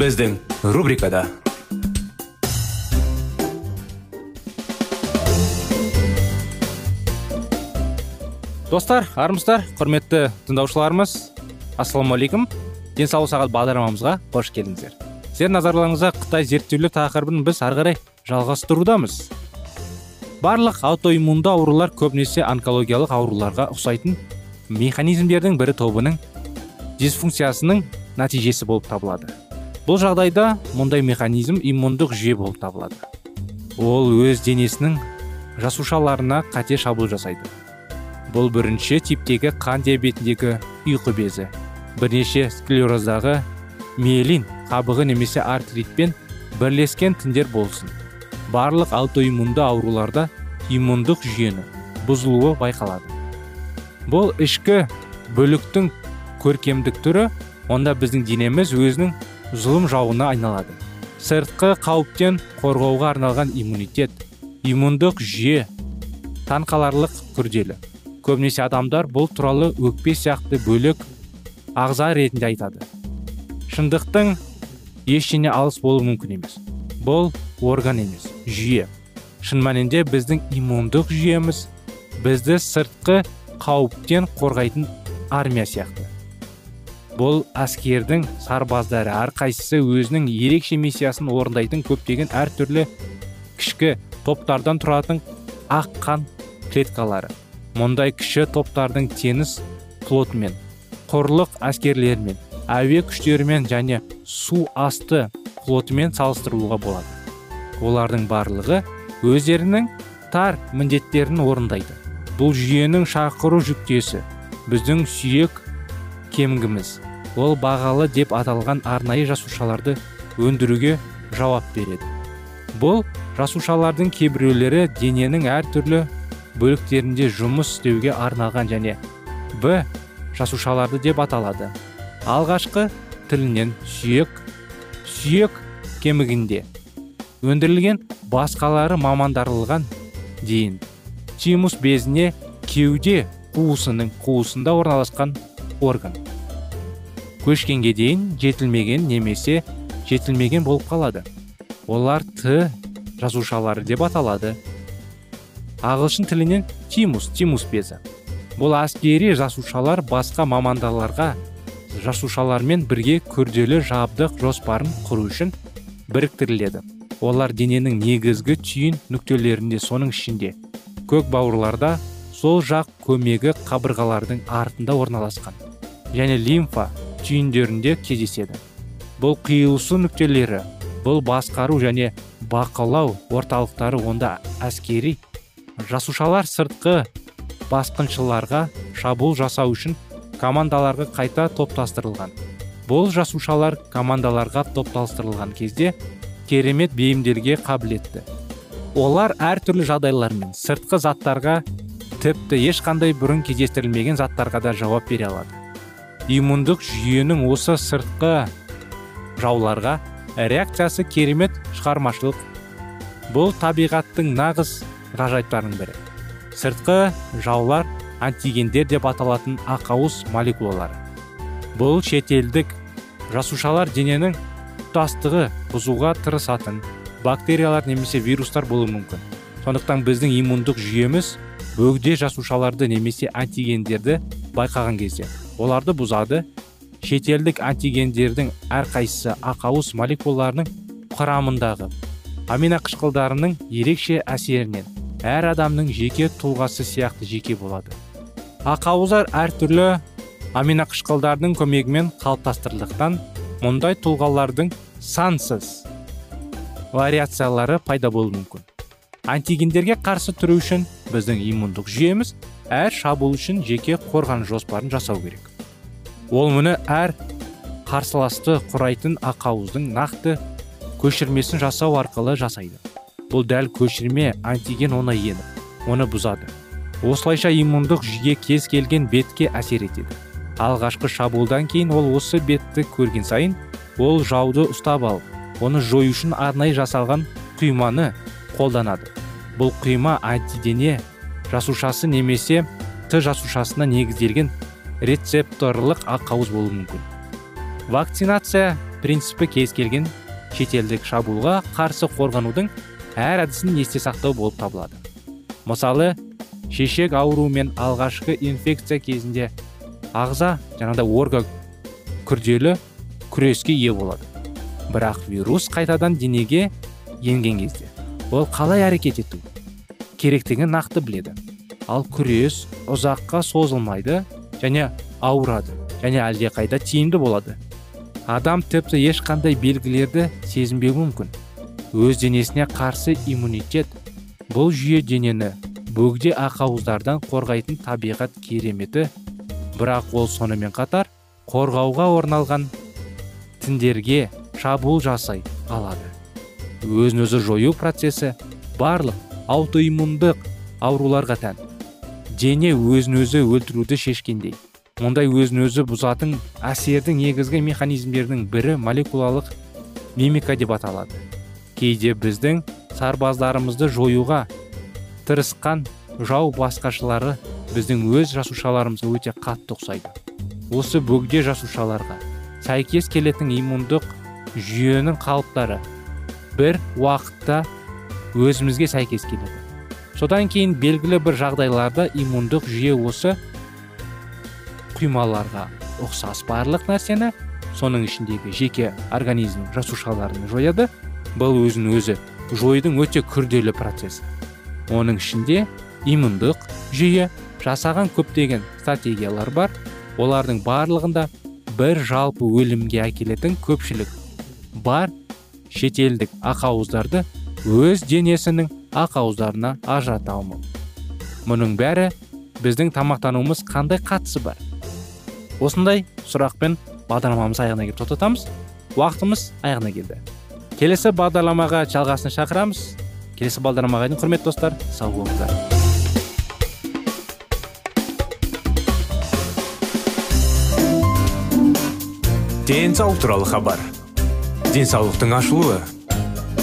Біздің рубрикада достар армысыздар құрметті тыңдаушыларымыз ассалаумағалейкум денсаулық сағат бағдарламамызға қош келдіңіздер сіздердің назарларыңызға қытай зерттеулер тақырыбын біз ары қарай жалғастырудамыз барлық аутоиммунды аурулар көбінесе онкологиялық ауруларға ұқсайтын механизмдердің бірі тобының дисфункциясының нәтижесі болып табылады бұл жағдайда мұндай механизм иммундық жүйе болып табылады. Ол өз денесінің жасушаларына қате шабуыл жасайды. Бұл бірінші типтегі қан диабетіндегі ұйқы безі. Бірнеше склероздағы миелин қабығы немесе артритпен бірлескен тіндер болсын. Барлық аутоиммунды ауруларда иммундық жүйені бұзылуы байқалады. Бұл ішкі бөліктің көркемдік түрі онда біздің денеміз өзінің зұлым жауына айналады. Сыртқы қауіптен қорғауға арналған иммунитет иммундық жүйе таңқаларлық күрделі. Көбінесе адамдар бұл туралы өкпе сияқты бөлек ағза ретінде айтады. Шындықтың ештеңе алыс болуы мүмкін емес. Бұл орган емес жүйе. Шын мәнінде біздің иммундық жүйеміз бізді сыртқы қауіптен қорғайтын армия сияқты. Бұл әскердің сарбаздары. Әрқайсысы өзінің ерекше миссиясын орындайтын көптеген әртүрлі кішкі топтардан тұратын ақ қан клеткалары. Мұндай кіші топтардың теңіз флотымен құрлық әскерлерімен әуе күштерімен және су асты флотымен салыстыруға болады. Олардың барлығы өздерінің тар міндеттерін орындайды. Бұл жүйенің шақыру жүктесі. Біздің сүйек кемігіміз. Ол бағалы деп аталған арнайы жасушаларды өндіруге жауап береді. Бұл жасушалардың кейбіреулері дененің әртүрлі бөліктерінде жұмыс істеуге арналған және б жасушаларды деп аталады. Алғашқы тілінен сүйек сүйек кемігінде. Өндірілген басқалары мамандарылған дейін. Тимус безіне кеуде қуысының қуысында орналасқан орган. Көшкенге дейін жетілмеген немесе жетілмеген болып қалады. Олар т жасушалары деп аталады. Ағылшын тілінен тимус тимус безі. Бұл әскери жасушалар басқа мамандаларға жасушалармен бірге күрделі жабдық жоспарын құру үшін біріктіріледі. Олар дененің негізгі түйін нүктелерінде соның ішінде. Көк бауырларда сол жақ көмегі қабырғалардың артында орналасқан. Және лимфа түйіндерінде кездеседі. Бұл қиылысу нүктелері бұл басқару және бақылау орталықтары онда әскери жасушалар сыртқы басқыншыларға шабуыл жасау үшін командаларға қайта топтастырылған. Бұл жасушалар командаларға топтастырылған кезде керемет бейімделге қабілетті. Олар әртүрлі жағдайлармен сыртқы заттарға тіпті ешқандай бұрын кездестірілмеген заттарға да жауап бере алады. Иммундық жүйенің осы сыртқы жауларға реакциясы керемет шығармашылық. Бұл табиғаттың нағыз ғажайыптарының бірі. Сыртқы жаулар антигендер деп аталатын ақауыз молекулалары. Бұл шетелдік жасушалар дененің тұтастығы бұзуға тырысатын бактериялар немесе вирустар болуы мүмкін. Сондықтан біздің иммундық жүйеміз бөгде жасушаларды немесе антигендерді байқаған кезде оларды бұзады. Шетелдік антигендердің әрқайсысы ақауыз молекулаларының құрамындағы аминақышқылдарының ерекше әсерінен әр адамның жеке тұлғасы сияқты жеке болады. Ақауыздар әртүрлі аминақышқылдардың көмегімен қалыптастырылдықтан мұндай тұлғалардың сансыз вариациялары пайда болуы мүмкін. Антигендерге қарсы тұру үшін біздің иммундық жүйеміз әр шабуыл үшін жеке қорғаныс жоспарын жасау керек. Ол мұны әр қарсыласты құрайтын ақауыздың нақты көшірмесін жасау арқылы жасайды. Бұл дәл көшірме антиген оны еніп оны бұзады. Осылайша иммундық жүйе кез келген бетке әсер етеді. Алғашқы шабуылдан кейін ол осы бетті көрген сайын ол жауды ұстап алып оны жою үшін арнайы жасалған құйманы қолданады. Бұл құйма антидене жасушасы немесе т жасушасына негізделген рецепторлық ақауыз болуы мүмкін. Вакцинация принципі кез келген шетелдік шабуылға қарсы қорғанудың әр әдісін есте сақтау болып табылады. Мысалы шешек ауруымен алғашқы инфекция кезінде ағза жаңағыдай орга күрделі күреске ие болады. Бірақ вирус қайтадан денеге енген кезде. Ол қалай әрекет ету? Керектігін нақты біледі. Ал күрес ұзаққа созылмайды және ауырады және әлдеқайда тиімді болады. Адам тіпті ешқандай белгілерді сезінбеуі мүмкін. Өз денесіне қарсы иммунитет бұл жүйе денені бөгде ақауыздардан қорғайтын табиғат кереметі. Бірақ ол сонымен қатар қорғауға орналған тіндерге шабуыл жасай алады. Өзін өзі жою процесі барлық аутоиммундық ауруларға тән. Дене өзін өзі өлтіруді шешкендей. Мұндай өзін өзі бұзатын әсердің негізгі механизмдерінің бірі молекулалық мимика деп аталады. Кейде біздің сарбаздарымызды жоюға тырысқан жау басқашылары біздің өз жасушаларымызға өте қатты ұқсайды. Осы бөгде жасушаларға сәйкес келетін иммундық жүйенің қалыптары бір уақытта өзімізге сәйкес келеді. Содан кейін белгілі бір жағдайларда иммундық жүйе осы құймаларға ұқсас барлық нәрсені соның ішіндегі жеке организм жасушаларын жояды. Бұл өзін өзі жойдың өте күрделі процесі. Оның ішінде иммундық жүйе жасаған көптеген стратегиялар бар. Олардың барлығында бір жалпы өлімге әкелетін көпшілік бар. Шетелдік ақауыздарды өз денесінің ақауыздарына ажырата алмау. Мұның бәрі біздің тамақтануымыз қандай қатысы бар? Осындай сұрақпен бағдарламамыз аяғына келіп тоқтатамыз. Уақытымыз аяғына келді. Келесі бағдарламаға жалғасын шақырамыз. Келесі бағдарламаға дейін құрметті достар сау болыңыздар. Денсаулық туралы хабар. Денсаулықтың ашылуы.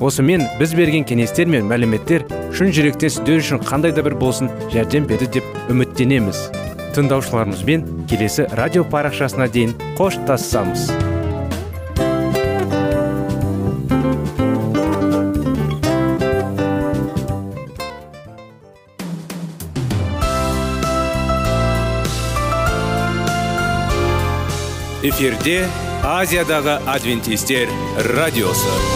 Осымен біз берген кеңестер мен мәліметтер шын жүректен сіздер үшін қандай да бір болсын жәрдем берді деп үміттенеміз. Тыңдаушыларымызбен келесі радио парақшасына дейін қоштассамыз эфирде азиядағы адвентистер радиосы радиосы.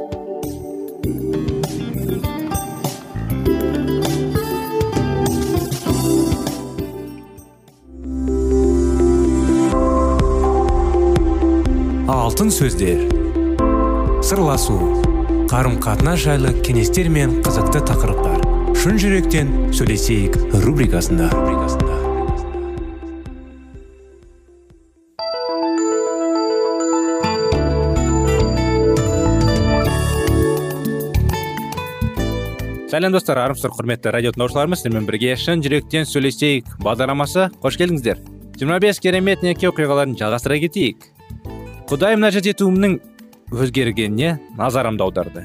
Алтын сөздер. Сырласу қарым қатынас жайлы кеңестер мен қызықты тақырыптар. Шын жүректен сөйлесейік рубрикасында. Сәлем достар армысыздар құрметті радио тыңдаушыларымыз. Сіздермен бірге шын жүректен сөйлесейік бағдарламасы. Қош келдіңіздер. 25 керемет неке оқиғаларын жалғастыра кетейік. Құдай мінәжат етуімнің өзгергеніне назарымды аударды.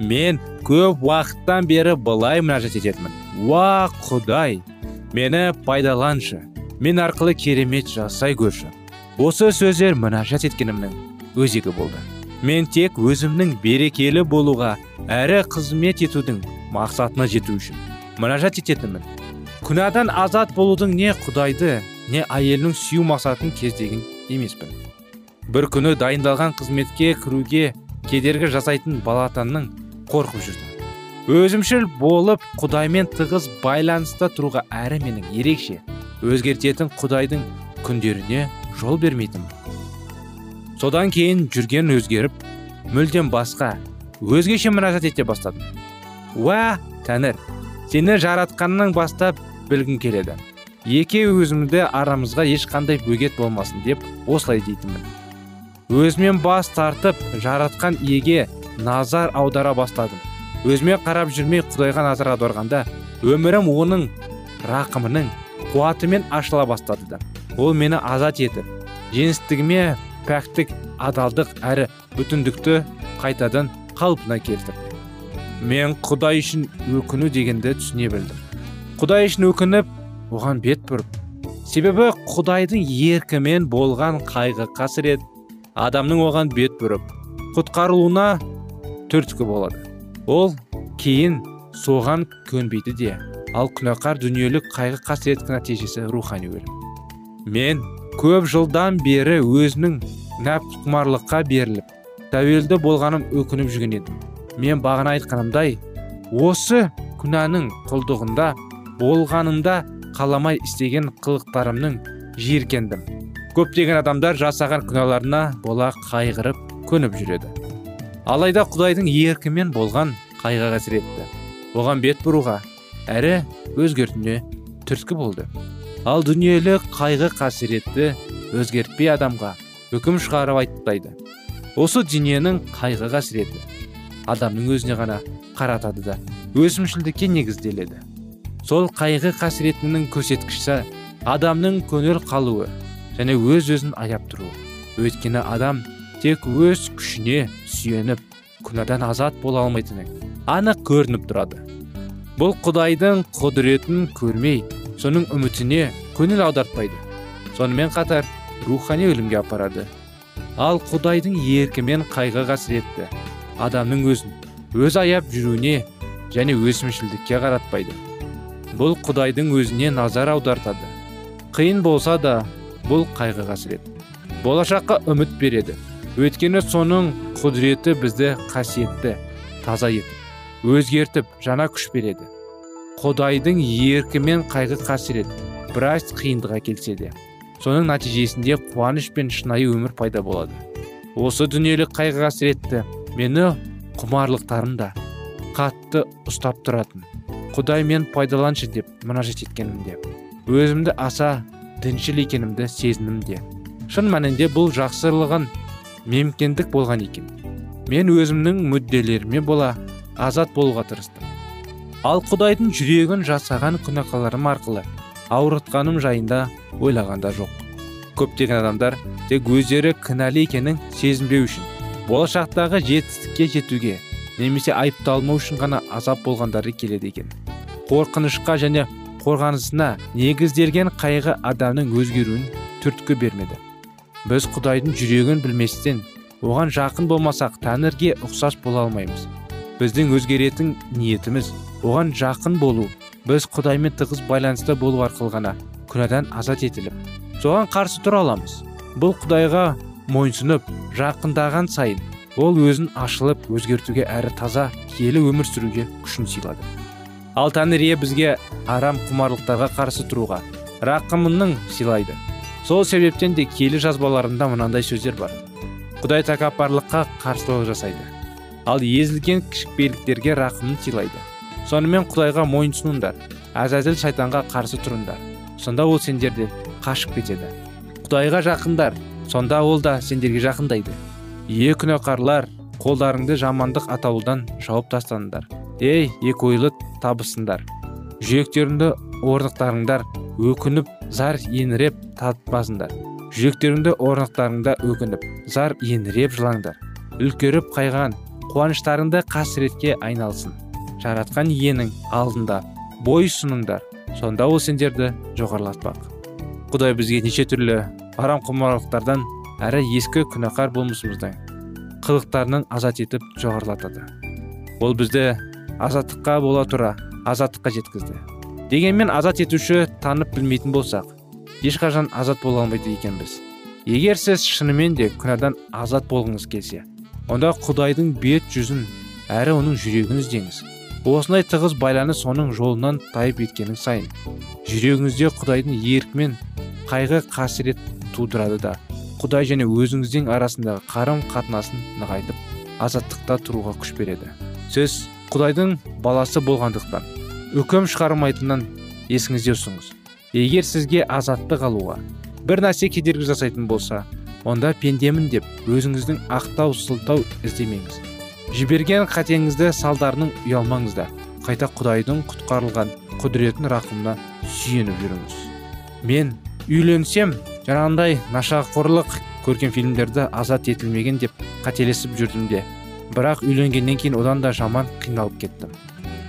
Мен көп уақыттан бері былай мінәжат ететінмін уа құдай мені пайдаланшы. Мен арқылы керемет жасай көрші. Осы сөздер мінәжат еткенімнің өзегі болды. Мен тек өзімнің берекелі болуға әрі қызмет етудің мақсатына жету үшін мінәжат ететінмін. Күнәдан азат болудың не құдайды не әйелінің сүю мақсатын кездеген емеспін. Бір күні дайындалған қызметке кіруге кедергі жасайтын балатанның қорқып жүрдім өзімшіл болып құдаймен тығыз байланыста тұруға әрі менің ерекше өзгертетін құдайдың күндеріне жол бермейтін содан кейін жүрген өзгеріп мүлдем басқа өзгеше мінәжат ете бастадым. Уә тәңір сені жаратқаннан бастап білгім келеді. Еке өзімді арамызға ешқандай бөгет болмасын деп осылай дейтінмін өзімен бас тартып жаратқан иеге назар аудара бастадым. Өзіме қарап жүрмей құдайға назар аударғанда өмірім оның рақымының қуатымен ашыла бастады. Да ол мені азат етіп жеңістігіме пәктік адалдық әрі бүтіндікті қайтадан қалпына келтірді. Мен құдай үшін өкіну дегенді түсіне білдім. Құдай үшін өкініп оған бет бұрып. Себебі құдайдың еркімен болған қайғы қасірет адамның оған бет бұрып құтқарылуына түрткі болады. Ол кейін соған көнбейді де ал күнәқар дүниелік қайғы қасіреттің нәтижесі рухани өлім. Мен көп жылдан бері өзінің нәпқұмарлыққа беріліп тәуелді болғаным өкініп жүрген едім. Мен бағана айтқанымдай осы күнәнің құлдығында болғанымда қаламай істеген қылықтарымның жиіркендім. Көптеген адамдар жасаған күнәларына бола қайғырып көніп жүреді. Алайда құдайдың еркімен болған қайғы қасіретті. Оған бет бұруға әрі өзгертуіне түрткі болды. Ал дүниелік қайғы қасіретті өзгертпей адамға үкім шығарып айтпайды. Осы дүниенің қайғы қасіреті адамның өзіне ғана қаратады да өсімшілдікке негізделеді. Сол қайғы қасіретінің көрсеткіші адамның көңіл қалуы. Және өз өзін аяп тұруы өйткені адам тек өз күшіне сүйеніп күнәдан азат бола алмайтыны анық көрініп тұрады. Бұл құдайдың құдіретін көрмей соның үмітіне көңіл аудартпайды сонымен қатар рухани өлімге апарады. Ал құдайдың еркімен қайғы қасіретті адамның өзін өз аяп жүруіне және өсімшілдікке қаратпайды. Бұл құдайдың өзіне назар аудартады. Қиын болса да бұл қайғы қасірет. Болашаққа үміт береді. Өйткені соның құдіреті бізді қасиетті таза етіп өзгертіп жаңа күш береді. Құдайдың еркімен қайғы қасірет біраз қиындық әкелсе де соның нәтижесінде қуаныш пен шынайы өмір пайда болады. Осы дүниелік қайғы қасіретті мені құмарлықтарымда қатты ұстап тұратын. Құдай мен пайдаланшы деп мұнажат еткенімде. Өзімді аса діншіл екенімді сезінімде шын мәнінде бұл жақсылығын мемкендік болған екен. Мен өзімнің мүдделеріме бола азат болуға тырыстым. Ал құдайдың жүрегін жасаған күнәқаларым арқылы ауыртқаным жайында ойлағанда жоқ. Көптеген адамдар тек өздері кінәлі екенін сезінбеу үшін болашақтағы жетістікке жетуге немесе айыпталмау үшін ғана азап болғандары келеді екен. Қорқынышқа және қорғанысына негізделген қайғы адамның өзгеруін түрткі бермеді. Біз құдайдың жүрегін білместен оған жақын болмасақ тәңірге ұқсас бола алмаймыз. Біздің өзгеретін ниетіміз оған жақын болу біз құдаймен тығыз байланыста болу арқылы ғана күнәдан азат етіліп соған қарсы тұра аламыз. Бұл құдайға мойынсұнып жақындаған сайын ол өзін ашылып өзгертуге әрі таза киелі өмір сүруге күшін сыйлады. Ал тәңір бізге арам құмарлықтарға қарсы тұруға рақымының сыйлайды. Сол себептен де киелі жазбаларында мынандай сөздер бар. Құдай тәкаппарлыққа қарсылық жасайды. Ал езілген кішіпейілдерге рақымын сыйлайды. Сонымен құдайға мойынсұныңдар әзәзіл шайтанға қарсы тұрыңдар. Сонда ол сендерден қашып кетеді. Құдайға жақындар сонда ол да сендерге жақындайды. Е күнәқарлар қолдарыңды жамандық атаулыдан жауып тастаңдар ей екі ойлы табысыңдар. Жүректеріңді орнықтарыңдар өкініп зар еңіреп татпасыңдар. Жүректеріңді орнықтарыңда өкініп зар еңіреп жылаңдар. Үлкеріп қайған қуаныштарыңды қасіретке айналсын. Жаратқан иенің алдында бой сұныңдар сонда ол сендерді жоғарылатпақ. Құдай бізге неше түрлі арам құмарлықтардан әрі ескі күнәқар болмысымыздан қылықтарынан азат етіп жоғарылатады. Ол бізді азаттыққа бола тұра азаттыққа жеткізді. Дегенмен азат етуші танып білмейтін болсақ ешқашан азат бола алмайды екенбіз. Егер сіз шынымен де күнәдан азат болғыңыз келсе онда құдайдың бет жүзін әрі оның жүрегін іздеңіз осындай тығыз байланыс оның жолынан тайып еткенің сайын жүрегіңізде құдайдың еркімен қайғы қасірет тудырады да құдай және өзіңіздің арасындағы қарым қатынасын нығайтып азаттықта тұруға күш береді. Сіз құдайдың баласы болғандықтан үкім шығармайтынын есіңізде ұстыңыз егер сізге азаттық алуға бір нәрсе кедергі жасайтын болса онда пендемін деп өзіңіздің ақтау сылтау іздемеңіз. Жіберген қатеңізді салдарының ұялмаңыздар қайта құдайдың құтқарылған құдіретін рақымына сүйеніп жүріңіз. Мен үйленсем жаңағындай нашақорлық көрген фильмдерді азат етілмеген деп қателесіп жүрдім де бірақ үйленгеннен кейін одан да жаман қиналып кеттім.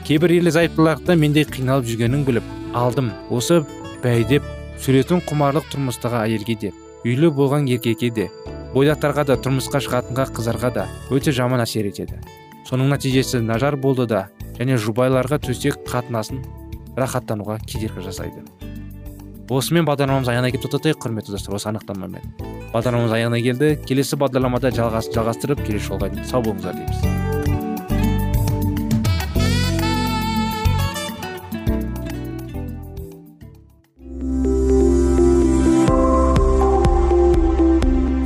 Кейбір ерлі зайыптыларды мендей қиналып жүргенін біліп алдым. Осы бәйдеп суретін құмарлық тұрмыстағы әйелге де үйлі болған еркекке де бойдақтарға да тұрмысқа шығатынға қыздарға да өте жаман әсер етеді. Соның нәтижесі нажар болды да және жұбайларға төсек қатынасын рахаттануға кедергі жасайды. Осымен бағдарламамыз аяғына келіп тоқтатайық құрметті достар осы анықтамамен бағдарламамыз аяғына келді. Келесі бағдарламада жалғастырып келесі жолға дейін сау болыңыздар дейміз.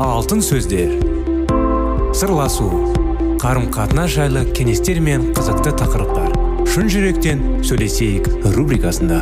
Алтын сөздер. Сырласу. Қарым қатынас жайлы кеңестер мен қызықты тақырыптар. Шын жүректен сөйлесейік рубрикасында.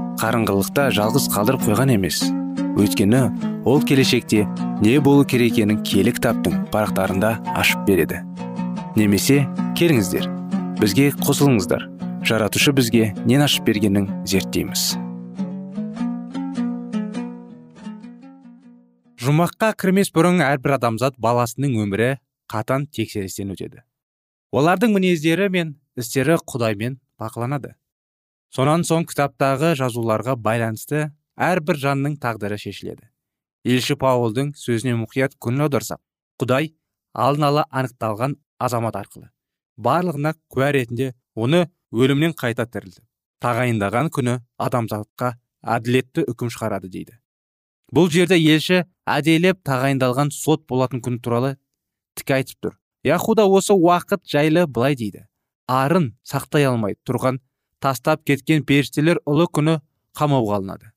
қарыңғылықта жалғыз қалдырып қойған емес. Өйткені ол келешекте не болу керек екенін киелі кітаптың парақтарында ашып береді. Немесе келіңіздер бізге қосылыңыздар. Жаратушы бізге нен ашып бергенін зерттейміз. Жұмаққа кірмес бұрын әрбір адамзат баласының өмірі қатан тексерістен өтеді. Олардың мінездері мен істері құдаймен бақыланады. Сонан соң кітаптағы жазуларға байланысты әрбір жанның тағдыры шешіледі. Елші паулдың сөзіне мұқият көңіл аударсақ құдай алдын ала анықталған азамат арқылы барлығына куә ретінде оны өлімнен қайта тірілді тағайындаған күні адамзатқа әділетті үкім шығарады дейді. Бұл жерде елші әделеп тағайындалған сот болатын күн туралы тіке айтып тұр. Яхуда осы уақыт жайлы былай дейді. Арын сақтай алмай тұрған тастап кеткен періштелер ұлы күні қамауға алынады.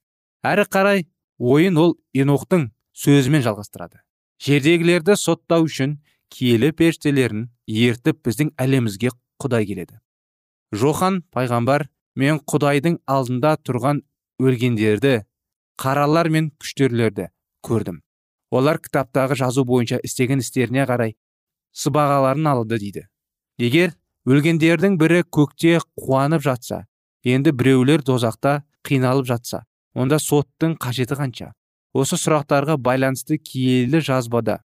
Әрі қарай ойын ол енохтың сөзімен жалғастырады. Жердегілерді соттау үшін киелі періштелерін ертіп біздің әлемізге құдай келеді. Жохан пайғамбар мен құдайдың алдында тұрған өлгендерді қаралар мен күштерлерді көрдім. Олар кітаптағы жазу бойынша істеген істеріне қарай сыбағаларын алды дейді. Егер өлгендердің бірі көкте қуанып жатса енді біреулер дозақта қиналып жатса онда соттың қажеті қанша? Осы сұрақтарға байланысты киелі жазбада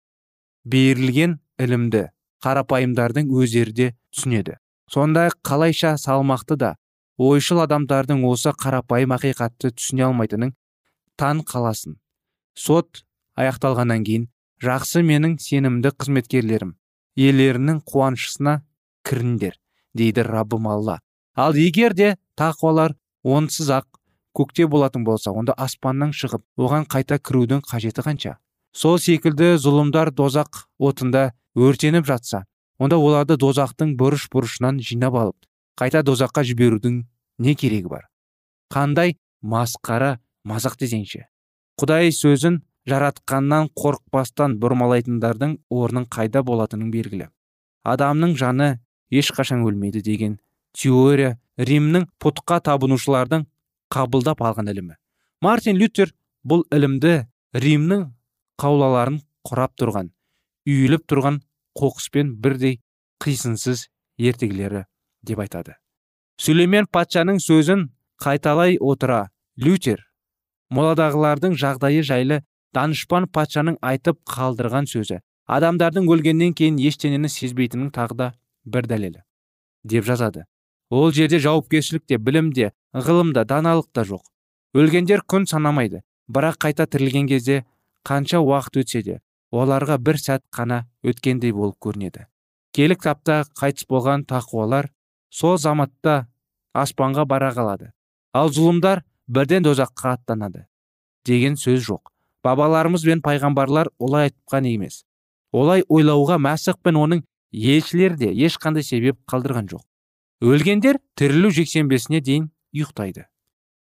берілген ілімді қарапайымдардың өздері де түсінеді. Сондай қалайша салмақты да ойшыл адамдардың осы қарапайым ақиқатты түсіне алмайтынын таң қаласын. Сот аяқталғаннан кейін жақсы менің сенімді қызметкерлерім иелерінің қуанышына кіріңдер дейді раббым алла ал егер де тақуалар онсыз ақ көкте болатын болса онда аспаннан шығып оған қайта кірудің қажеті қанша? Сол секілді зұлымдар дозақ отында өртеніп жатса онда оларды дозақтың бұрыш бұрышынан жинап алып қайта дозаққа жіберудің не керегі бар? Қандай масқара мазақ десеңші? Құдай сөзін жаратқаннан қорықпастан бұрмалайтындардың орнын қайда болатының белгілі. Адамның жаны ешқашан өлмейді деген теория римнің пұтқа табынушылардың қабылдап алған ілімі. Мартин лютер бұл ілімді римнің қаулаларын құрап тұрған үйіліп тұрған қоқыспен бірдей қисынсыз ертегілері деп айтады. Сүлеймен патшаның сөзін қайталай отыра лютер моладағылардың жағдайы жайлы данышпан патшаның айтып қалдырған сөзі. Адамдардың өлгеннен кейін ештеңені сезбейтінін тағы да бір дәлелі деп жазады. Ол жерде жауапкершілік те білім де ғылым да даналық та жоқ. Өлгендер күн санамайды бірақ қайта тірілген кезде қанша уақыт өтсе де оларға бір сәт қана өткендей болып көрінеді. Келі кітапта қайтыс болған тақуалар сол заматта аспанға бара қалады. Ал зұлымдар бірден дозаққа аттанады деген сөз жоқ. Бабаларымыз бен пайғамбарлар олай айтқан емес. Олай ойлауға мәсіх пен оның елшілер де ешқандай себеп қалдырған жоқ. Өлгендер тірілу жексенбесіне дейін ұйықтайды.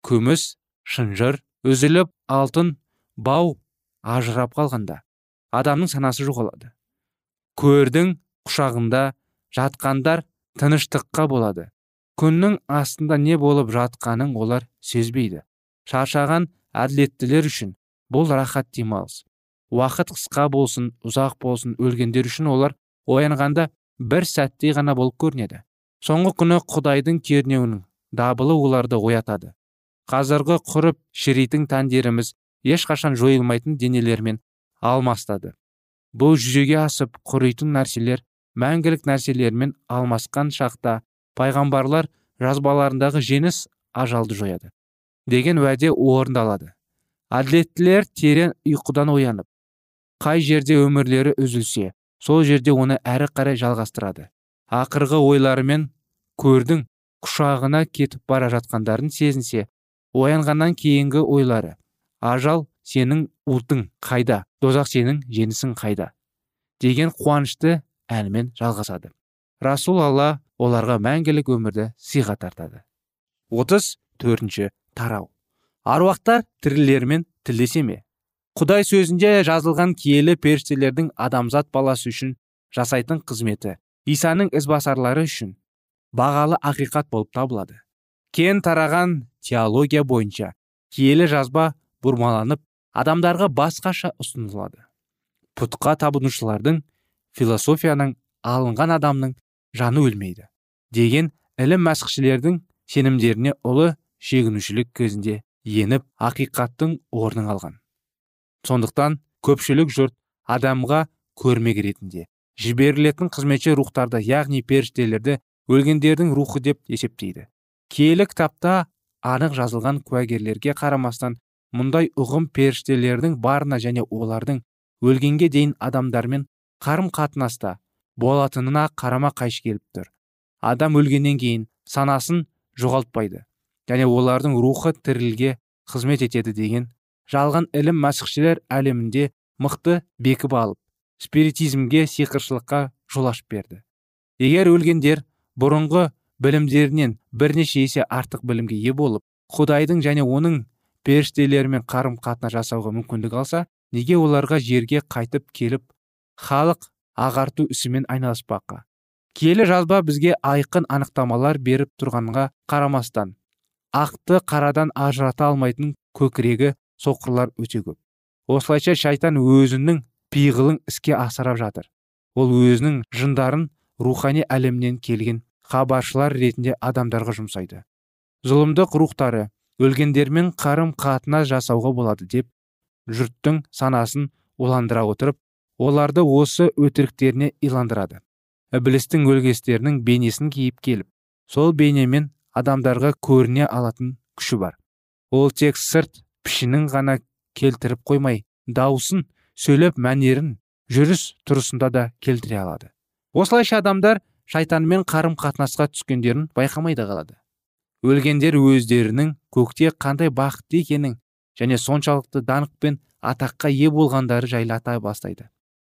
Күміс шынжыр үзіліп алтын бау ажырап қалғанда адамның санасы жоғалады. Көрдің құшағында жатқандар тыныштыққа болады. Күннің астында не болып жатқанын олар сезбейді. Шаршаған әділеттілер үшін бұл рахат демалыс. Уақыт қысқа болсын ұзақ болсын өлгендер үшін олар оянғанда бір сәттей ғана болып көрінеді. Соңғы күні құдайдың кернеуінің дабылы оларды оятады. Қазіргі құрып шіритін тәндеріміз ешқашан жойылмайтын денелермен алмастады. Бұл жүзеге асып құритын нәрселер мәңгілік нәрселермен алмасқан шақта пайғамбарлар жазбаларындағы жеңіс ажалды жояды. Деген уәде орындалады. Әділеттілер терең ұйқыдан оянып қай жерде өмірлері үзілсе сол жерде оны әрі қарай жалғастырады. Ақырғы ойларымен көрдің құшағына кетіп бара жатқандарын сезінсе оянғаннан кейінгі ойлары ажал сенің ұлтың қайда? Дозақ сенің жеңісің қайда? деген қуанышты әнмен жалғасады. Расул алла оларға мәңгілік өмірді сыйға тартады. отыз төртінші тарау. Аруақтар тірілермен тілдесе ме құдай сөзінде жазылған киелі періштелердің адамзат баласы үшін жасайтын қызметі исаның ізбасарлары үшін бағалы ақиқат болып табылады. Кен тараған теология бойынша киелі жазба бұрмаланып адамдарға басқаша ұсынылады. Пұтқа табынушылардың философияның алынған адамның жаны өлмейді деген ілім мәсіхшілердің сенімдеріне ұлы шегінушілік кезінде еніп ақиқаттың орнын алған. Сондықтан көпшілік жұрт адамға көрмек ретінде жіберілетін қызметші рухтарды яғни періштелерді өлгендердің рухы деп есептейді. Киелі кітапта анық жазылған куәгерлерге қарамастан мұндай ұғым періштелердің барына және олардың өлгенге дейін адамдармен қарым қатынаста болатынына қарама қайшы келіп тұр. Адам өлгеннен кейін санасын жоғалтпайды және олардың рухы тірілге қызмет етеді деген жалған ілім мәсіхшілер әлемінде мықты бекіп алып спиритизмге сиқыршылыққа жол ашып берді. Егер өлгендер бұрынғы білімдерінен бірнеше есе артық білімге ие болып құдайдың және оның періштелерімен қарым қатынас жасауға мүмкіндік алса неге оларға жерге қайтып келіп халық ағарту ісімен айналыспаққа? Киелі жазба бізге айқын анықтамалар беріп тұрғанға қарамастан ақты қарадан ажырата алмайтын көкірегі соқырлар өте көп. Осылайша шайтан өзінің пиғылын іске асырап жатыр. Ол өзінің жындарын рухани әлемнен келген хабаршылар ретінде адамдарға жұмсайды. Зұлымдық рухтары өлгендермен қарым қатынас жасауға болады деп жұрттың санасын уландыра отырып оларды осы өтіріктеріне иландырады. Ібілістің өлгестерінің бейнесін киіп келіп сол бейнемен адамдарға көріне алатын күші бар. Ол тек сырт пішінін ғана келтіріп қоймай даусын сөйлеп мәнерін жүріс тұрысында да келтіре алады. Осылайша адамдар шайтанмен қарым қатынасқа түскендерін байқамай да қалады. Өлгендер өздерінің көкте қандай бақытты екенін және соншалықты даңқ пен атаққа ие болғандары жайлы ата бастайды.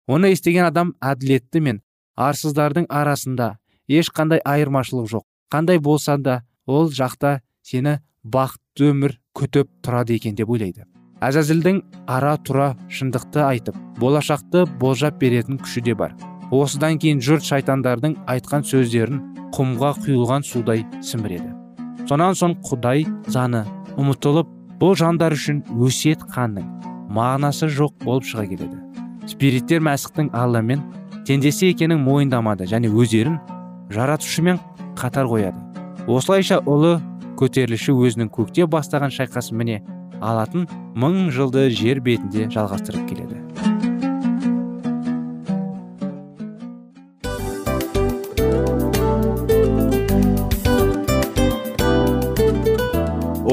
Оны естіген адам әділетті мен арсыздардың арасында ешқандай айырмашылық жоқ. Қандай болса да ол жақта сені бақытты өмір күтіп тұрады екен деп ойлайды. Әзәзілдің ара тұра шындықты айтып болашақты болжап беретін күші де бар. Осыдан кейін жұрт шайтандардың айтқан сөздерін құмға құйылған судай сіміреді. Сонан соң құдай заны ұмытылып бұл жандар үшін өсиет қанның мағынасы жоқ болып шыға келеді. Спириттер мәсіхтің алламен теңдесі екенін мойындамады және өздерін жаратушымен қатар қояды. Осылайша ұлы көтеріліші өзінің көкте бастаған шайқасын міне алатын мың жылды жер бетінде жалғастырып келеді.